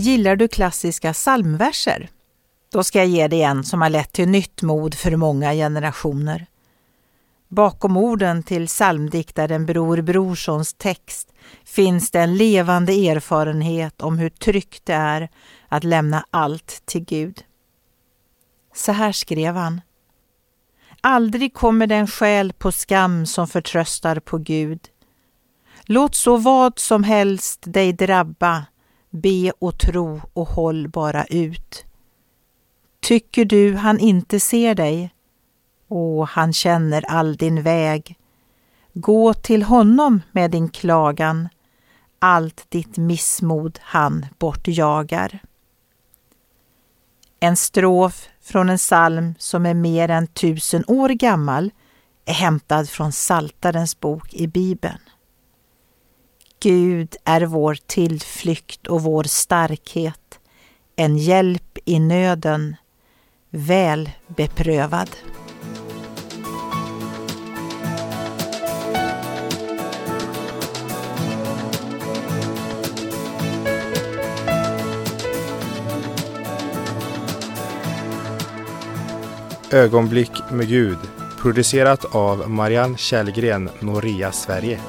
Gillar du klassiska psalmverser? Då ska jag ge dig en som har lett till nytt mod för många generationer. Bakom orden till psalmdiktaren Bror Brorssons text finns det en levande erfarenhet om hur tryggt det är att lämna allt till Gud. Så här skrev han. Aldrig kommer den själ på skam som förtröstar på Gud. Låt så vad som helst dig drabba, be och tro och håll bara ut. Tycker du han inte ser dig? Och han känner all din väg. Gå till honom med din klagan, allt ditt missmod han bortjagar. En strof från en psalm som är mer än tusen år gammal är hämtad från Saltarens bok i Bibeln. Gud är vår tillflykt och vår starkhet, en hjälp i nöden, väl beprövad. Ögonblick med Gud producerat av Marianne Källgren, Noria Sverige.